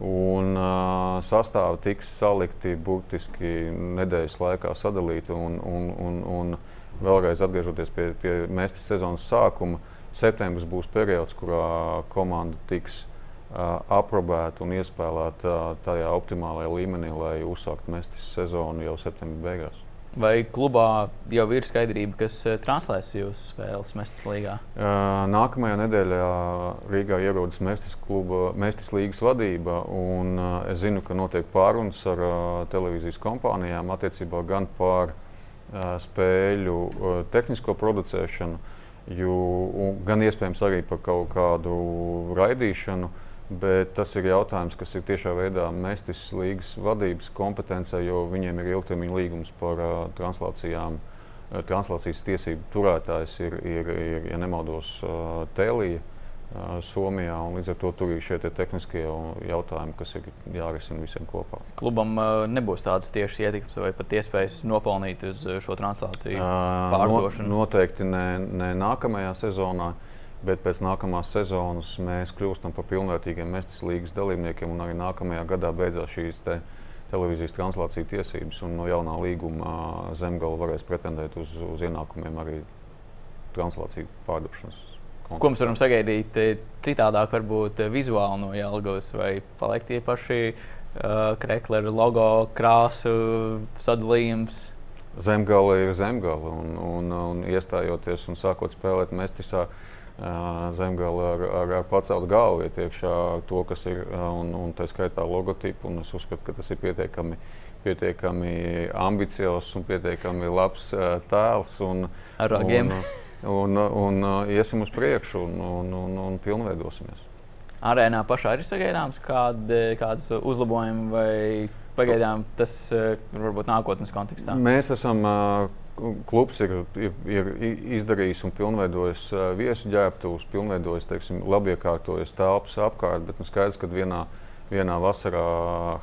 B: Un uh, sastāvi tiks salikti burtiski nedēļas laikā sadalīti. Un, un, un, un vēlreiz atgriežoties pie, pie mēstas sezonas sākuma, uh, septembris būs periods, kurā komanda tiks uh, aprobēta un iespēlēta uh, tajā optimālajā līmenī, lai uzsāktu mestis sezonu jau septembrī beigās.
A: Vai klubā jau ir skaidrība, kas translēs jūsu spēles Mestis līgā?
B: Nākamajā nedēļā Rīgā ierodas Mestis, kluba, Mestis līgas vadība. Es zinu, ka notiek pārunas ar televīzijas kompānijām attiecībā gan par spēļu tehnisko producēšanu, jo, gan iespējams arī par kaut kādu raidīšanu. Bet tas ir jautājums, kas ir tiešā veidā Mēstis līgas vadības kompetencē, jo viņiem ir ilgtermiņa līgums par uh, translācijām. Uh, translācijas tiesību turētājs ir, ir, ir ja nemaldos, uh, Tēlija. Somijā. Līdz ar to tur ir šie te tehniskie jautājumi, kas ir jārisina visiem kopā.
A: Klubam nebūs tādas tiešas ietekmes vai pat iespējas nopelnīt uz šo translāciju pārdošanu?
B: No, noteikti ne, ne nākamajā sezonā. Bet pēc nākamās sezonas mēs kļūstam par pilnvērtīgiem Mestis līgas dalībniekiem, un arī nākamajā gadā beidzās šīs te televīzijas translācijas tiesības. No jaunā līguma Zemgala varēs pretendēt uz, uz ienākumiem arī translāciju pārdošanas
A: Ko mēs varam sagaidīt eh, citādāk, varbūt eh, vizuāli no Jālgavas, vai paliek tie paši uh, krekleri, logo, krāsu sadalījums?
B: Zemgala ir zemgala, un, un, un iestājoties un sākot spēlēt mestisā, uh, zemgala ar, ar, ar paceltu galvu iet iekšā to, kas ir, un, un tā skaitā logotipu, un es uzskatu, ka tas ir pietiekami, pietiekami ambiciozs un pietiekami labs uh, tēls. Un,
A: ar ragiem.
B: Un, un, un uh, iesim uz priekšu un, un, un, un pilnveidosimies.
A: Arēnā pašā ir sagaidāms kādi, kādas uzlabojumi vai pagaidām tas uh, varbūt nākotnes kontekstā?
B: Mēs esam. Uh, klubs ir, ir, ir izdarījis un pilnveidojis viesu ģērbtuves, pilnveidojis, teiksim, labi iekārtojis telpas apkārt, bet nu skaidrs, ka vienā, vienā vasarā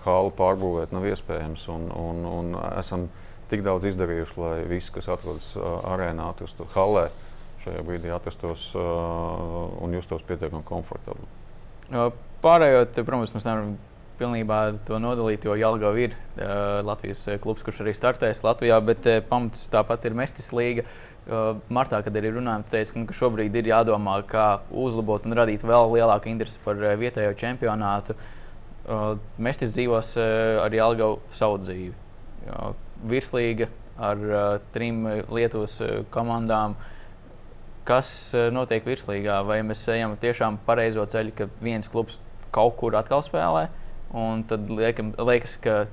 B: hālu pārbūvēt nav iespējams. Un, un, un esam tik daudz izdarījuši, lai viss, kas atrodas arēnā, atrastu halē, uh, šajā brīdī atrastos un justos pietiekami komfortabli.
A: Pārējot, protams, mēs nevaram pilnībā to nodalīt, jo Jālgava ir uh, Latvijas klubs, kurš arī startēs Latvijā, bet uh, pamats tāpat ir Mestis līga. Uh, martā, kad arī runājām, teica, ka, nu, ka šobrīd ir jādomā, kā uzlabot un radīt vēl lielāku interesi par uh, vietējo čempionātu. Uh, Mestis dzīvos uh, ar Jālgavu savu dzīvi. Uh, virslīga ar uh, trim Lietuvas uh, komandām. Uh, kas eh, notiek virslīgā. Vai mēs ejam tiešām pareizo ceļu, ka viens klubs kaut kur atkal spēlē, un tad liekam, liekas, ka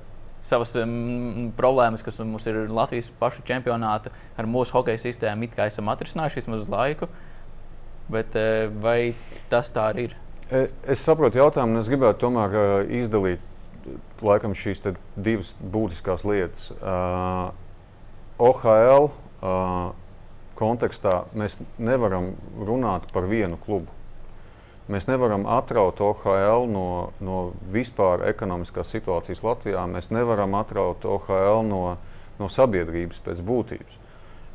A: savas um, problēmas, kas mums ir Latvijas pašu čempionāta ar mūsu hokeja sistēmu, it kā esam atrisinājuši vismaz laiku. Bet uh, vai tas tā arī ir?
B: E, es saprotu jautājumu, un es gribētu tomēr uh, izdalīt laikam, šīs divas būtiskās lietas. Uh, OHL uh, kontekstā mēs nevaram runāt par vienu klubu. Mēs nevaram atraut OHL no, no vispār ekonomiskās situācijas Latvijā. Mēs nevaram atraut OHL no, no sabiedrības pēc būtības.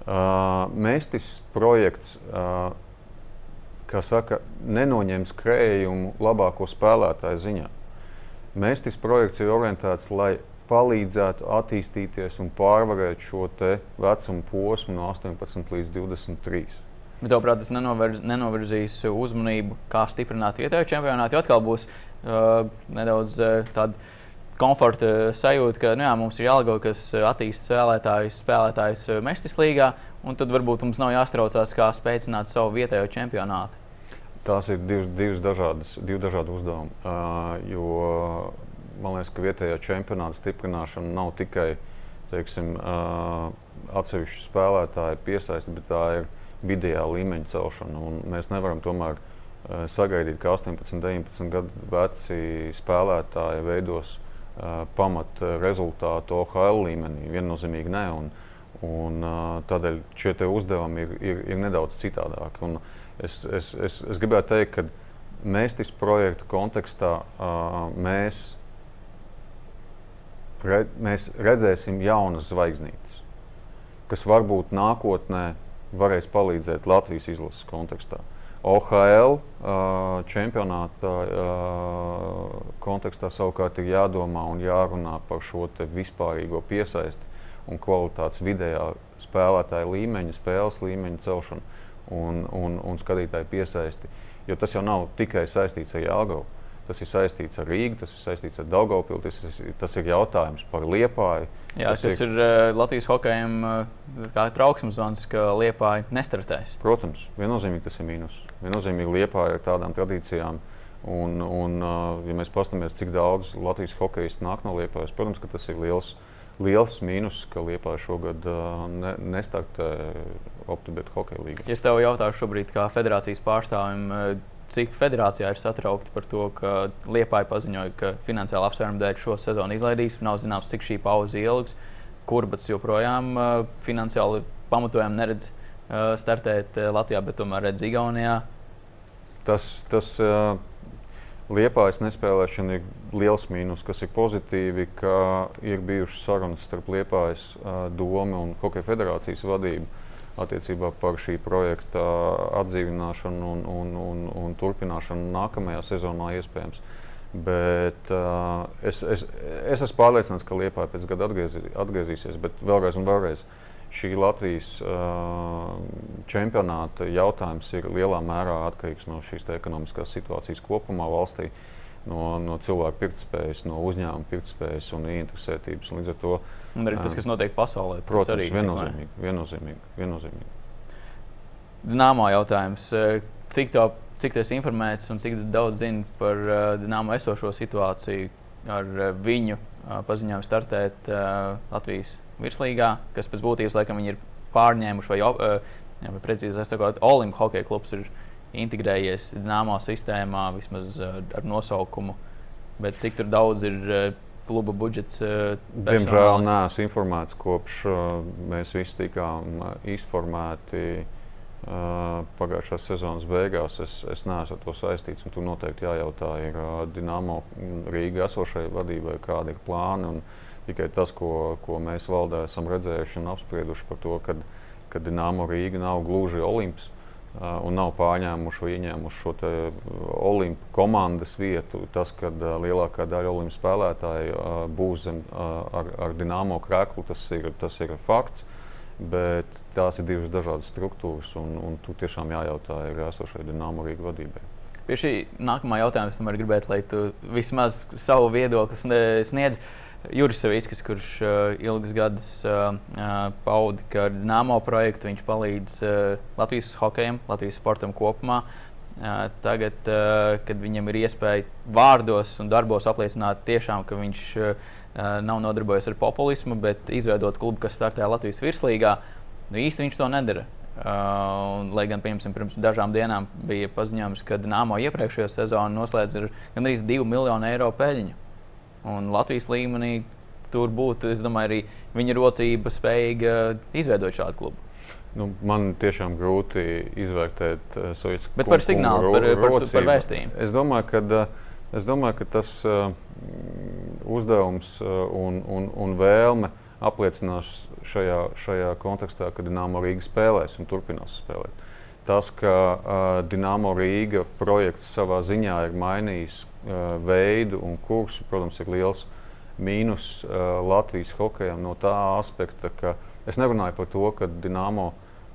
B: Uh, Mēstis projekts, uh, kā saka, nenoņems krējumu labāko spēlētāju ziņā. Mēstis projekts ir orientēts, lai palīdzētu attīstīties un pārvarēt šo vecumu posmu no 18 līdz 23.
A: Bet, manuprāt, tas nenovirz, nenovirzīs uzmanību, kā stiprināt vietējo čempionātu. Jo atkal būs uh, nedaudz uh, tāda komforta sajūta, ka nu, jā, mums ir jālabo, kas attīstīts spēlētājs, spēlētājs Mestis līgā, un tad varbūt mums nav jāstraucās, kā spēcināt savu vietējo čempionātu.
B: Tās ir divas, divas dažādas, divi dažādi uzdevumi. Uh, jo man liekas, ka vietējā čempionāta stiprināšana nav tikai teiksim, atsevišķu spēlētāju piesaiste, bet tā ir vidējā līmeņa celšana. Un mēs nevaram tomēr sagaidīt, ka 18, 19 gadu veci spēlētāji veidos pamat rezultātu OHL līmenī. Viennozīmīgi nē. Un, Un, tādēļ šie uzdevumi ir, ir, ir nedaudz citādāki. Un es, es, es, es gribētu teikt, ka Mēstis projekta kontekstā mēs, red, mēs redzēsim jaunas zvaigznītes, kas varbūt nākotnē varēs palīdzēt Latvijas izlases kontekstā. OHL čempionāta kontekstā savukārt ir jādomā un jārunā par šo vispārīgo piesaisti un kvalitātes vidējā spēlētāja līmeņa, spēles līmeņa celšanu un, un, un skatītāju piesaisti. Jo tas jau nav tikai saistīts ar Jāgaunu. Tas ir saistīts ar Rīgu, tas ir saistīts ar Daugaupili, tas, ir, tas ir jautājums par Liepāju.
A: Jā, tas, tas ir, ir uh, Latvijas hokejam uh, kā trauksmes zvans, ka Liepāja nestartēs.
B: Protams, viennozīmīgi tas ir mīnus. Viennozīmīgi Liepāja ar tādām tradīcijām. Un, un, uh, ja mēs paskatāmies, cik daudz Latvijas hokejistu nāk no Liepājas, protams, tas ir liels liels mīnus, ka Lietuvā šogad ne, nestartē optibeta hokeja līnija.
A: Ja es tev jautāšu šobrīd, kā federācijas pārstāvim, cik federācijā ir satraukti par to, ka Lietuvā paziņoja, ka finansiāli apsvērumu dēļ šo sezonu izlaidīs. Nav zināms, cik šī pauze ilgs. Kurbats joprojām uh, finansiāli pamatojumu neredz uh, startēt Latvijā, bet tomēr redz Igaunijā.
B: Tas, tas uh, Liepājas nespēlēšana ir liels mīnus, kas ir pozitīvi, ka ir bijušas sarunas starp Liepājas domu un Hokeja federācijas vadību attiecībā par šī projekta atdzīvināšanu un, un, un, un turpināšanu nākamajā sezonā iespējams. Bet uh, es, es, es esmu pārliecināts, ka Liepāja pēc gada atgriezī, atgriezīsies, bet vēlreiz un vēlreiz. Uh, šī Latvijas uh, čempionāta jautājums ir lielā mērā atkarīgs no šīs ekonomiskās situācijas kopumā valstī. No, no cilvēku pirktspējas, no uzņēmuma pirktspējas un interesētības.
A: Līdz ar to un arī tas, kas notiek pasaulē,
B: protams, arī viennozīmīgi. viennozīmīgi, viennozīmīgi.
A: Dināmā jautājums. Cik tā, cik tas informēts un cik daudz zina par uh, Dināmo esošo situāciju ar uh, viņu uh, paziņojumu startēt uh, Latvijas virslīgā, kas pēc būtības laikam ir pārņēmuši, vai, uh, jā, vai precīzāk sakot, Olimpiskā hokeja klubs ir integrējies Dānamo sistēmā vismaz uh, ar nosaukumu. Bet cik daudz ir uh, kluba budžets? Uh,
B: Diemžēl neesmu informēts, kopš mēs visi tikām izformēti. Pagājušās sezonas beigās es, es neesmu ar to saistīts. Tur noteikti jājautā ir Dienāmo Rīgā esošajai vadībai, kādi ir plāni. Tikai tas, ko, ko mēs valdē esam redzējuši un apsprieduši par to, ka, Dienāmo Rīga nav gluži Olimps. Un nav pārņēmuši vai ieņēmuši šo olimpu komandas vietu. Tas, ka lielākā daļa olimpu spēlētāju būs zem, ar, ar dināmo krēklu, tas ir, tas ir fakts. Bet tās ir divas dažādas struktūras, un, un tu tiešām jājautā ir esošai dināmo Rīgas vadībai.
A: Pie šī nākamā jautājuma es tomēr gribētu, lai tu vismaz savu viedokli sniedz. Uh, Juris Savickis, kurš uh, ilgus gadus uh, paudi, ka ar Dāmo projektu viņš palīdz uh, Latvijas hokejam, Latvijas sportam kopumā. Uh, tagad, uh, kad viņam ir iespēja vārdos un darbos apliecināt, tiešām, ka viņš uh, nav nodarbojies ar populismu, bet izveidot klubu, kas startē Latvijas virslīgā, nu īsti viņš to nedara. Uh, lai gan piemēram, pirms dažām dienām bija paziņojums, ka Dāmo iepriekšējo sezonu noslēdz ar gandrīz 2 miljonu eiro peļņu. Un Latvijas līmenī tur būtu, es domāju, arī viņa rocība spējīga izveidot šādu klubu.
B: Nu, man tiešām grūti izvērtēt uh, savus
A: Bet par signālu, par, par, par, par vēstījumu.
B: Es domāju, ka, uh, es domāju, ka tas uh, uzdevums uh, un, un, un vēlme apliecinās šajā, šajā kontekstā, ka Dienāmo Rīga spēlēs un turpinās spēlēt. Tas, ka uh, Dienāmo Rīga projekts savā ziņā ir mainījis uh, veidu un kursu, protams, ir liels mīnus uh, Latvijas hokejam no tā aspekta, ka es nerunāju par to, ka Dienāmo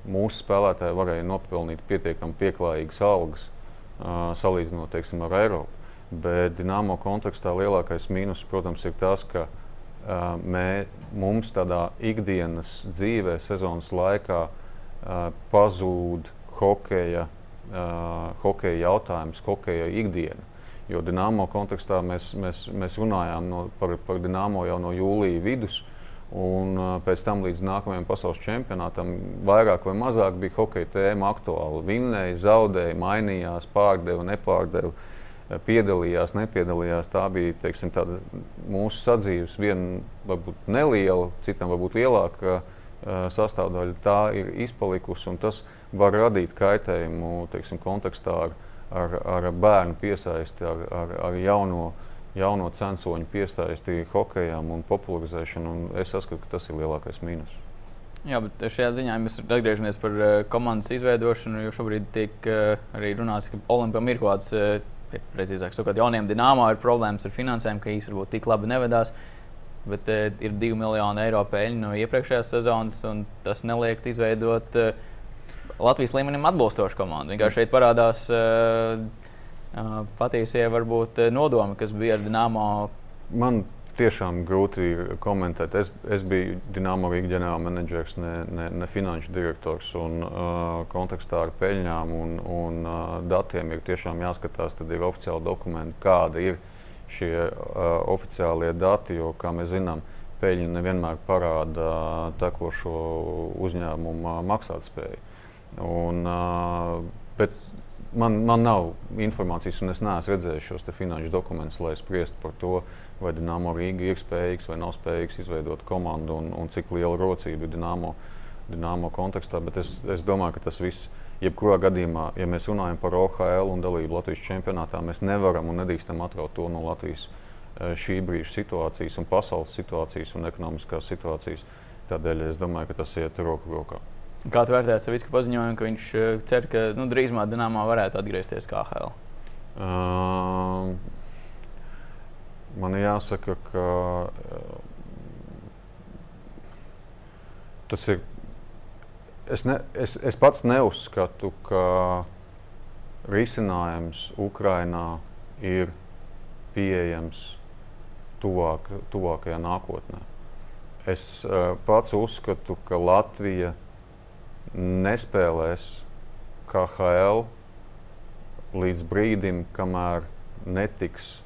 B: mūsu spēlētāji varēja nopelnīt pietiekami pieklājīgas algas, uh, salīdzinot teiksim, ar Eiropu. Bet Dienāmo kontekstā lielākais mīnus, protams, ir tas, ka uh, mē, mums tādā ikdienas dzīvē, sezonas laikā uh, pazūd hokeja, uh, hokeja jautājums, hokeja ikdiena. Jo Dienāmo kontekstā mēs, mēs, mēs runājām no, par, par Dienāmo jau no jūlija vidus. Un pēc tam līdz nākamajam pasaules čempionātam vairāk vai mazāk bija hokeja tēma aktuāla. Vinnēja, zaudēja, mainījās, pārdeva, nepārdeva, piedalījās, nepiedalījās. Tā bija teiksim, mūsu sadzīves viena varbūt neliela, citam varbūt lielāka sastāvdaļa, tā ir izpalikusi un tas var radīt kaitējumu teiksim, kontekstā ar, ar, ar bērnu piesaisti, ar, ar, ar jauno, jauno censoņu piesaisti hokejam un popularizēšanu. Un es saskatu, ka tas ir lielākais mīnus.
A: Jā, bet šajā ziņā mēs atgriežamies par komandas izveidošanu, jo šobrīd tiek arī runāts, ka Olimpam ir kaut kāds, precīzāk sakot, jauniem dināmā ir problēmas ar finansēm, ka īstenībā varbūt tik labi nevedās. Bet uh, ir 2 miljoni eiro peļņa no iepriekšējās sezonas, un tas neliek izveidot uh, Latvijas līmenim atbilstošu komandu. Vienkārši šeit parādās uh, uh, patiesie varbūt nodomi, kas bija ar Dienāmo.
B: Man tiešām grūti komentēt. Es, es biju Dienāmo Rīgas ģenerālmenedžers, ne, ne, ne finanšu direktors. Un, uh, kontekstā ar peļņām un, un uh, datiem ir tiešām jāskatās, tad ir oficiāli dokumenti, kāda ir šie uh, oficiālie dati. Jo, kā mēs zinām, peļņa nevienmēr parāda tekošo uzņēmumu maksātspēju. Un, bet man, man nav informācijas, un es neesmu redzējis šos finanšu dokumentus, lai spriestu par to, vai Dienāmo Rīga ir spējīgs vai nav spējīgs izveidot komandu un, un cik liela rocība ir Dienāmo, Dienāmo kontekstā. Bet es, es domāju, ka tas viss, jebkurā gadījumā, ja mēs runājam par OHL un dalību Latvijas čempionātā, mēs nevaram un nedrīkstam atraut to no Latvijas šī brīža situācijas un pasaules situācijas un ekonomiskās situācijas. Tādēļ es domāju, ka tas iet roku rokā.
A: Kā tu vērtēji Saviska paziņojumu, ka viņš eh, cer, ka nu, drīzumā Dienāmā varētu atgriezties kā HL? Uh,
B: man jāsaka, ka tas ir. Es, ne, es, es pats neuzskatu, ka risinājums Ukrajinā ir pieejams tuvāk, tuvākajā nākotnē. Es uh, pats uzskatu, ka Latvija ir nespēlēs KHL līdz brīdim, kamēr netiks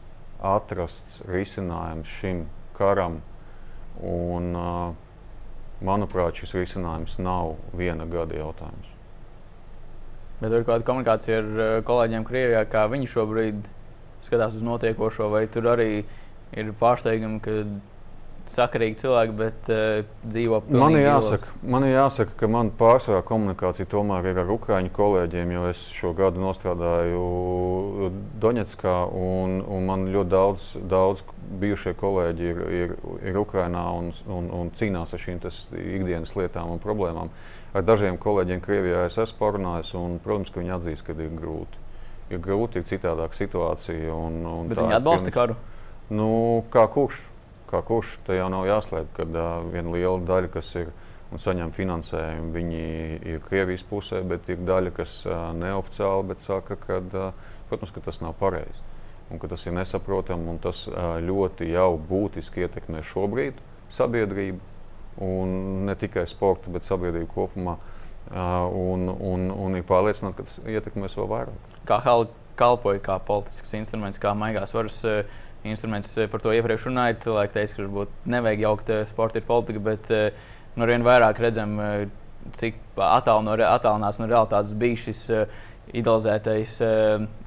B: atrasts risinājums šim karam. Un, uh, manuprāt, šis risinājums nav viena gada jautājums.
A: Bet ir kāda komunikācija ar kolēģiem Krievijā, kā viņi šobrīd skatās uz notiekošo, vai tur arī ir pārsteigumi, ka sakarīgi cilvēki, bet uh, dzīvo pilnīgi.
B: Man jāsaka, man jāsaka, ka man pārsvarā komunikācija tomēr ir ar ukrāņu kolēģiem, jo es šo gadu strādāju Doņetskā, un, un man ļoti daudz, daudz bijušie kolēģi ir, ir, ir Ukrainā un, un, un cīnās ar šīm ikdienas lietām un problēmām. Ar dažiem kolēģiem Krievijā es esmu parunājis, un, protams, ka viņi atzīst, ka ir grūti. Ir grūti, ir citādāka situācija. Un, un
A: bet viņi atbalsta karu?
B: Nu, kā kurš? Kā kurš. Te jau nav jāslēp, ka uh, viena liela daļa, kas ir un saņem finansējumu, viņi ir Krievijas pusē, bet ir daļa, kas uh, neoficiāli saka, ka, uh, protams, ka tas nav pareizi. Un ka tas ir nesaprotami, un tas uh, ļoti jau būtiski ietekmē šobrīd sabiedrību, un ne tikai sporta, bet sabiedrību kopumā. Uh, un, un, un ir pārliecināti, ka tas ietekmēs vēl vairāk.
A: Kā kalpoja kā politisks instruments, kā maigās varas uh, instruments. Eh, par to iepriekš runājot. Cilvēki teica, ka varbūt nevajag jaukt eh, sporta ir politika, bet eh, nu, vien vairāk redzam, cik attālināts no realitātes bija šis idealizētais,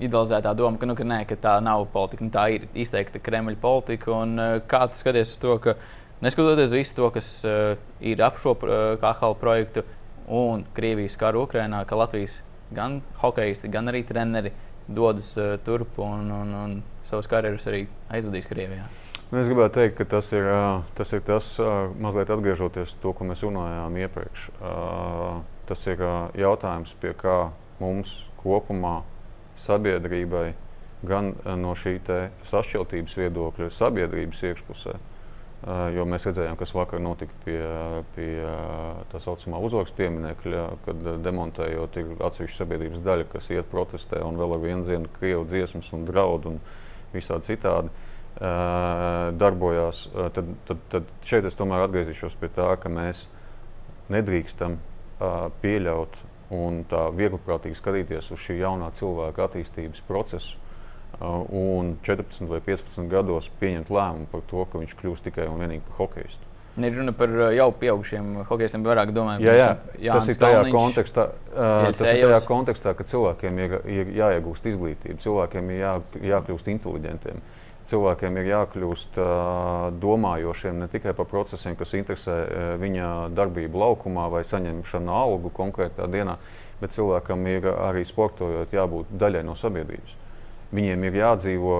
A: idealizētā doma, ka, nu, ka, nē, ka tā nav politika, nu, tā ir izteikta Kremļa politika. Un, kā tu skaties uz to, ka neskatoties visu to, kas ir ap šo KHL projektu un Krievijas karu Ukrajinā, ka Latvijas gan hokeisti, gan arī treneri dodas uh, turp un, un, un savas karjeras arī aizvadīs Krievijā.
B: Nu, es gribētu teikt, ka tas ir uh, tas, ir tas uh, mazliet atgriežoties pie tā, ko mēs runājām iepriekš. Uh, tas ir uh, jautājums, pie kā mums kopumā sabiedrībai gan uh, no šī sašķeltības viedokļa, sabiedrības iekšpusē, uh, jo mēs redzējām, kas vakar notika pie, pie tā saucamā uzvaras pieminiekļa, kad demontējot atsevišķu sabiedrības daļu, kas iet protestē un vēl ar vienu dienu krievu dziesmas un draudu un visādi citādi. Darbojās, tad, tad, tad šeit es tomēr atgriezīšos pie tā, ka mēs nedrīkstam pieļaut un tā viegliprātīgi skatīties uz šī jaunā cilvēka attīstības procesu, un 14 vai 15 gados pieņemt lēmumu par to, ka viņš kļūs tikai un vienīgi par hokeistu.
A: Ir runa par uh, jau pieaugušiem hokeistiem, vairāk domājot
B: jā, jā. tas ir tajā Kalniņš, kontekstā, uh, tas ir tajā kontekstā, ka cilvēkiem ir, ir jāiegūst izglītība, cilvēkiem ir jā, jākļūst inteliģentiem. cilvēkiem ir jākļūst uh, domājošiem ne tikai par procesiem, kas interesē uh, viņa darbību laukumā vai saņemšanu algu konkrētā dienā, bet cilvēkam ir arī sportojot jābūt daļai no sabiedrības. Viņiem ir jādzīvo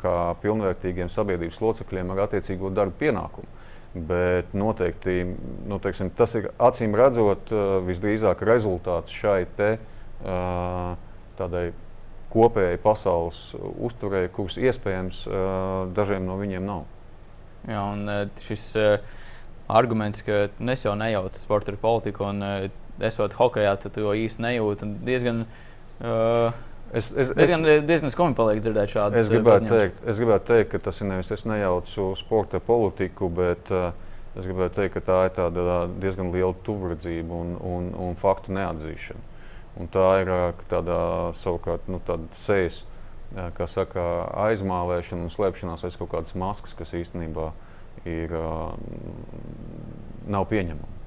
B: kā pilnvērtīgiem sabiedrības locekļiem ar attiecīgo darbu pienākumu. Bet noteikti nu, teiksim, tas ir acīm redzot, visdrīzāk rezultāts šai te, tādai kopējai pasaules uzturē, kuras iespējams dažiem no viņiem nav.
A: Jā, un šis arguments, ka es jau nejaucu sporta ar politiku, un esot hokeja, tad to īsti nejūtu. Diezgan, uh, Es, es, diezgan, es, diezgan skumji paliek dzirdēt šādu
B: es gribētu teikt, es gribētu teikt, ka tas ir nevis es nejaucu sporta politiku, bet uh, es gribētu teikt, ka tā ir tāda diezgan liela tuvredzība un, un, un faktu neatzīšana. Un tā ir tāda savukārt nu, sejas saka, aizmālēšana un slēpšanās aiz kaut kādas maskas, kas īstenībā ir, nav pieņemama.